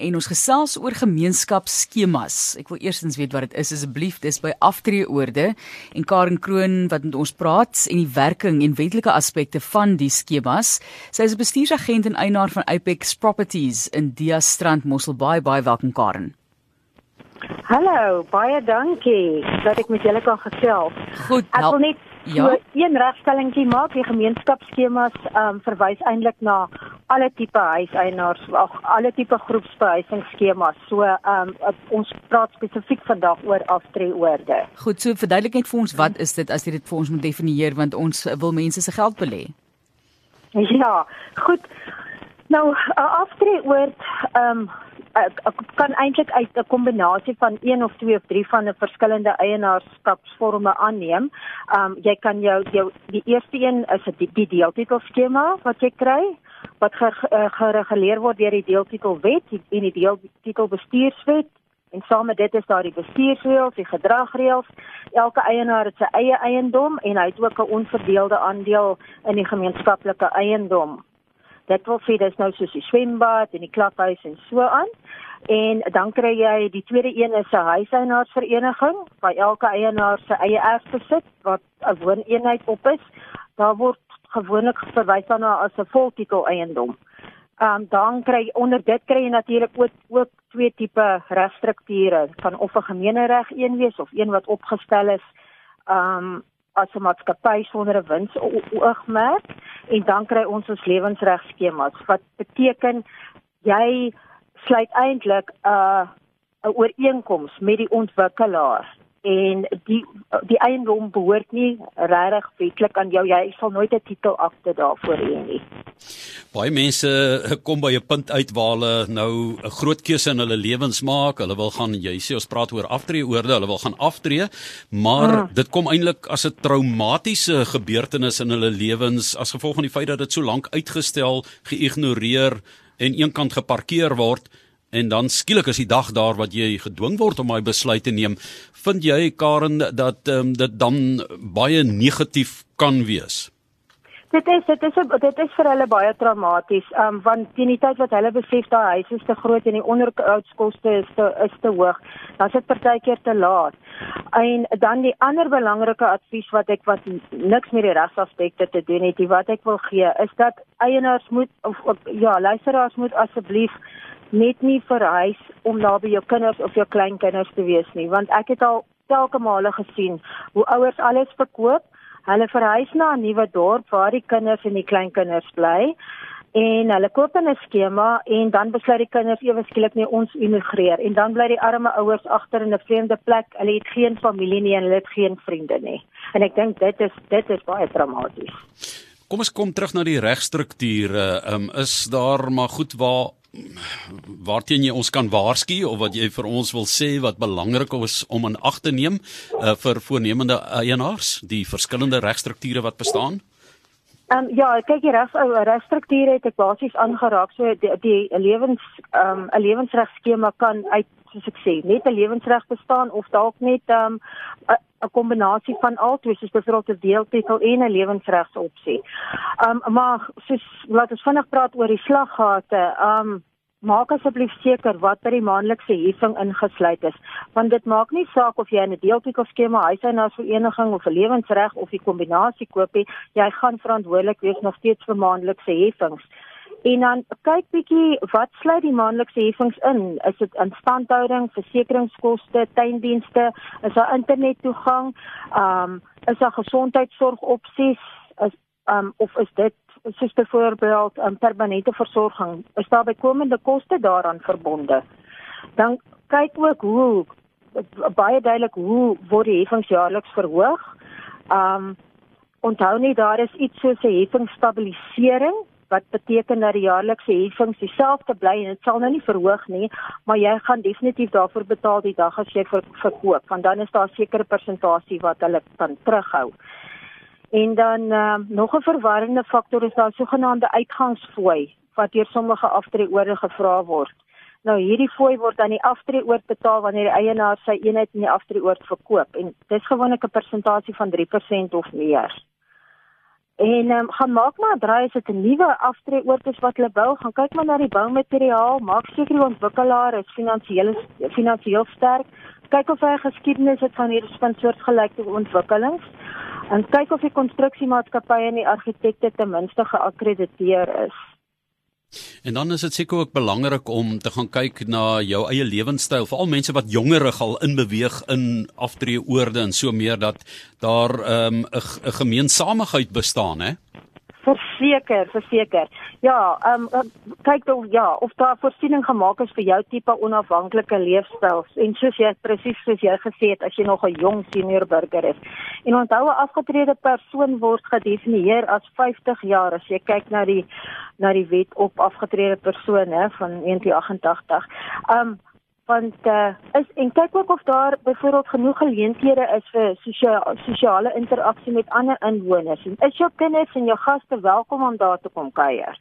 en ons gesels oor gemeenskapsskemas. Ek wil eerstens weet wat dit is asseblief. Dis by aftreeoorde en Karen Kroon wat met ons praat en die werking en wetlike aspekte van die skemas. Sy is 'n bestuursagent en eienaar van Apex Properties in Dia Strand Mosselbaai. Baie welkom Karen. Hallo, baie dankie dat ek met julle kan gesels. Goed, ek wil net ja? so een regstellingie maak. Die gemeenskapsskemas ehm um, verwys eintlik na alle tipe huiseienaars, ag alle tipe groepsbehuisingsskemas. So ehm um, ons praat spesifiek vandag oor aftreeoorde. Goed, so verduidelik net vir ons wat is dit as jy dit vir ons moet definieer want ons wil mense se geld belê. Ja, goed. Nou 'n aftreeoord ehm um, ek, ek kan eintlik uit 'n kombinasie van een of twee of drie van 'n verskillende eienaarskapsvorme aanneem. Um jy kan jou jou die eerste een is 'n die, die deeltitelskema wat jy kry wat eh, gereguleer word deur die deeltitelwet en die deeltitelbestuurswet en saam met dit is daar die bestuursreëls, die gedragreëls. Elke eienaar het sy eie eiendom en hy het ook 'n onverdeelde aandeel in die gemeenskaplike eiendom. Dit wil sê dis nou soos die swembad en die klaphuis en so aan. En dan kry jy die tweede een is 'n huiseienaarsvereniging waar elke eienaar sy eie erf besit wat 'n wooneenheid op is. Daar word gewoonlik verwys daarna as 'n voltitel eiendom. Um, dan kry onder dit kry jy natuurlik ook ook twee tipe regstrukture van of 'n gemeenereg een wees of een wat opgestel is um, as 'n maatskappy sonder 'n winsoogmerk en dan kry ons ons lewensregskemas wat beteken jy sluit eintlik 'n uh, 'n ooreenkoms met die ontwikkelaar en die die eiendom behoort nie regtig wetlik aan jou jy sal nooit 'n titelakte daarvoor hê nie. Baie mense kom by 'n punt uit waar hulle nou 'n groot keuse in hulle lewens maak. Hulle wil gaan jy sê ons praat oor aftreeoorde, hulle wil gaan aftree, maar hmm. dit kom eintlik as 'n traumatiese gebeurtenis in hulle lewens as gevolg van die feit dat dit so lank uitgestel, geïgnoreer en eenkant geparkeer word en dan skielik is die dag daar wat jy gedwing word om daai besluit te neem. Vind jy Karen dat um, dit dan baie negatief kan wees? Dit is dit is dit is vir hulle baie traumaties. Ehm um, want teen die tyd wat hulle besef daai huis is te groot en die onderhoudskoste is te is te hoog, dan is dit partykeer te laat. En dan die ander belangrike advies wat ek wat niks met die regsaspekte te doen het, wat ek wil gee, is dat eienaars moet of, of ja, luisteraars moet asseblief net nie verhuis om naby jou kinders of jou kleinkinders te wees nie, want ek het al telke male gesien hoe ouers alles verkoop Hulle verhuis na 'n nuwe dorp waar die kinders en die kleinkinders bly en hulle koop 'n skema en dan besluit die kinders ewe skielik nie ons immigreer en dan bly die arme ouers agter in 'n vreemde plek. Hulle het geen familie nie en hulle het geen vriende nie. En ek dink dit is dit is baie dramaties. Kom ons kom terug na die regstrukture. Ehm um, is daar maar goed waar waarteen jy ons kan waarsku of wat jy vir ons wil sê wat belangrik is om in ag te neem uh, vir voornemende eienaars die verskillende regstrukture wat bestaan? Ehm um, ja, kyk die reg regstrukture het ek basies aangeraak so die, die lewens ehm um, 'n lewensregskema kan uit soos ek sê net 'n lewensreg bestaan of dalk net ehm um, 'n kombinasie van albei soos byvoorbeeld 'n deeltitel en 'n lewensregsopsie. Um maar soos laat ons vinnig praat oor die slaggate. Um maak asseblief seker wat by die maandelikse heffing ingesluit is, want dit maak nie saak of jy 'n deeltitel skema huiseienaarsvereniging of 'n lewensreg of 'n kombinasie koop nie, jy gaan verantwoordelik wees nog steeds vir maandelikse heffings. En dan kyk bietjie wat sluit die maandelikse heffings in? Is dit instandhouding, versekeringskoste, tuindienste, is daar internettoegang, ehm um, is daar gesondheidsorg opsies, is ehm um, of is dit soos byvoorbeeld 'n um, permanente versorging? Is daar bykomende koste daaraan verbonde? Dan kyk ook hoe baie duidelik hoe word die heffings jaarliks verhoog? Ehm um, onthou net daar is iets soos 'n heffingsstabilisering wat beteken dat die jaarlikse heffings dieselfde bly en dit sal nou nie verhoog nie, maar jy gaan definitief daarvoor betaal die dag as jy ver, verkoop, want dan is daar 'n sekere persentasie wat hulle kan terughou. En dan uh, nog 'n verwarrende faktor is daar sogenaamde uitgangsfooi wat deur sommige aftreeorde gevra word. Nou hierdie fooi word aan die aftreeoord betaal wanneer die eienaar sy eenheid in die aftreeoord verkoop en dis gewoonlik 'n persentasie van 3% of meer. En ehm um, gaan maak maar draai as dit 'n nuwe aftreeoord is wat hulle bou, gaan kyk maar na die boumateriaal, maak seker die ontwikkelaar is finansiëel finansiëel sterk. Kyk of hy geskiedenis het van hierdie van soortgelyke ontwikkelings en kyk of die konstruksiemaatskappye en die argitekte ten minste geakkrediteer is. En dan is dit seker ook belangrik om te gaan kyk na jou eie lewenstyl, veral mense wat jongerig al inbeweeg in aftreeoorde en so meer dat daar 'n um, 'n gemeensamigheid bestaan, hè? Verseker, verseker. Ja, ehm um, kyk dan ja, of daar voorsiening gemaak is vir jou tipe onafhanklike leefstyl en soos jy presies soos jy gesê het as jy nog 'n jong senior burger is. En onthou 'n afgetrede persoon word gedefinieer as 50 jaar as jy kyk na die na die wet op afgetrede persone van 1988. Ehm um, want uh, is en kyk ook of daar byvoorbeeld genoeg geleenthede is vir sosiale sosiale interaksie met ander inwoners. En is jou kinders en jou gaste welkom om daar te kom kuier?